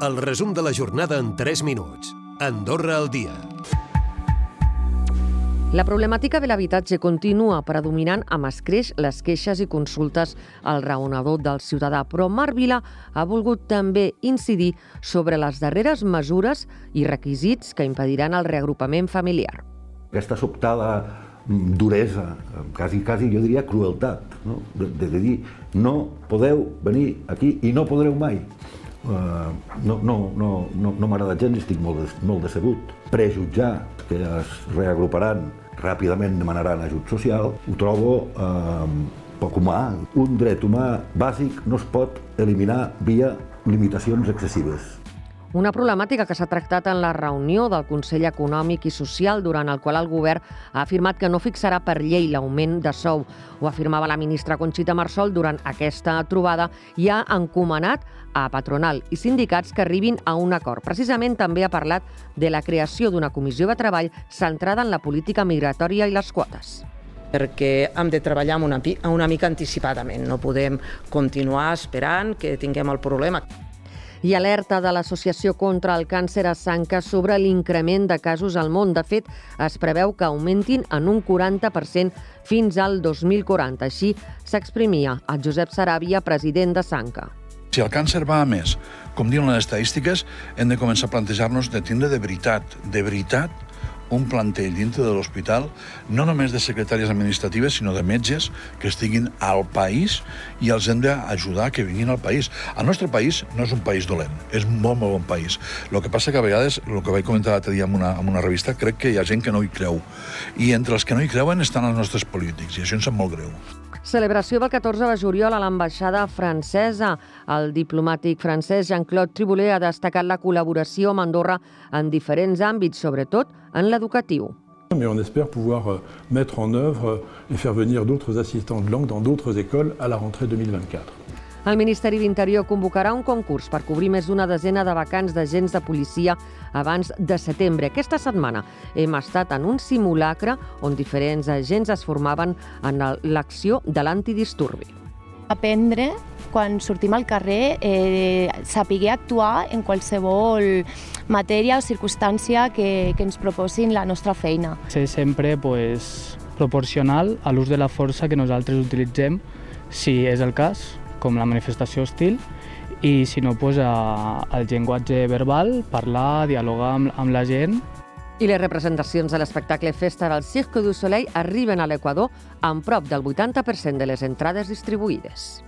El resum de la jornada en 3 minuts. Andorra al dia. La problemàtica de l'habitatge continua predominant amb escreix les queixes i consultes al raonador del ciutadà, però Marc Vila ha volgut també incidir sobre les darreres mesures i requisits que impediran el reagrupament familiar. Aquesta sobtada duresa, quasi, quasi jo diria crueltat, no? de, de dir no podeu venir aquí i no podreu mai. Uh, no no, no, no, no m'agrada gens i estic molt, molt decebut. Prejutjar que es reagruparan ràpidament demanaran ajut social, ho trobo eh, poc humà. Un dret humà bàsic no es pot eliminar via limitacions excessives. Una problemàtica que s'ha tractat en la reunió del Consell Econòmic i Social, durant el qual el govern ha afirmat que no fixarà per llei l'augment de sou. Ho afirmava la ministra Conxita Marsol durant aquesta trobada i ha encomanat a patronal i sindicats que arribin a un acord. Precisament també ha parlat de la creació d'una comissió de treball centrada en la política migratòria i les quotes perquè hem de treballar una, una mica anticipadament. No podem continuar esperant que tinguem el problema i alerta de l'Associació contra el Càncer a Sanca sobre l'increment de casos al món. De fet, es preveu que augmentin en un 40% fins al 2040. Així s'exprimia el Josep Saràbia, president de Sanca. Si el càncer va a més, com diuen les estadístiques, hem de començar a plantejar-nos de tindre de veritat, de veritat, un plantell dintre de l'hospital, no només de secretàries administratives, sinó de metges que estiguin al país i els hem d'ajudar que vinguin al país. El nostre país no és un país dolent, és un molt, molt bon país. El que passa que a vegades, el que vaig comentar l'altre dia en una, en una revista, crec que hi ha gent que no hi creu. I entre els que no hi creuen estan els nostres polítics, i això ens sap molt greu. Celebració del 14 de juliol a l'ambaixada francesa. El diplomàtic francès Jean-Claude Triboulet ha destacat la col·laboració amb Andorra en diferents àmbits, sobretot en l'educatiu. Mais on espère pouvoir euh, mettre en œuvre et faire venir d'autres assistants de langue dans d'autres écoles à la rentrée 2024. El Ministeri d'Interior convocarà un concurs per cobrir més d'una desena de vacants d'agents de policia abans de setembre. Aquesta setmana hem estat en un simulacre on diferents agents es formaven en l'acció de l'antidisturbi. Aprendre quan sortim al carrer, eh, saber actuar en qualsevol matèria o circumstància que, que ens proposin la nostra feina. Ser sempre pues, proporcional a l'ús de la força que nosaltres utilitzem, si és el cas, com la manifestació hostil, i si no, pues, a, el llenguatge verbal, parlar, dialogar amb, amb la gent. I les representacions de l'espectacle Festa del Cirque du Soleil arriben a l'Equador amb prop del 80% de les entrades distribuïdes.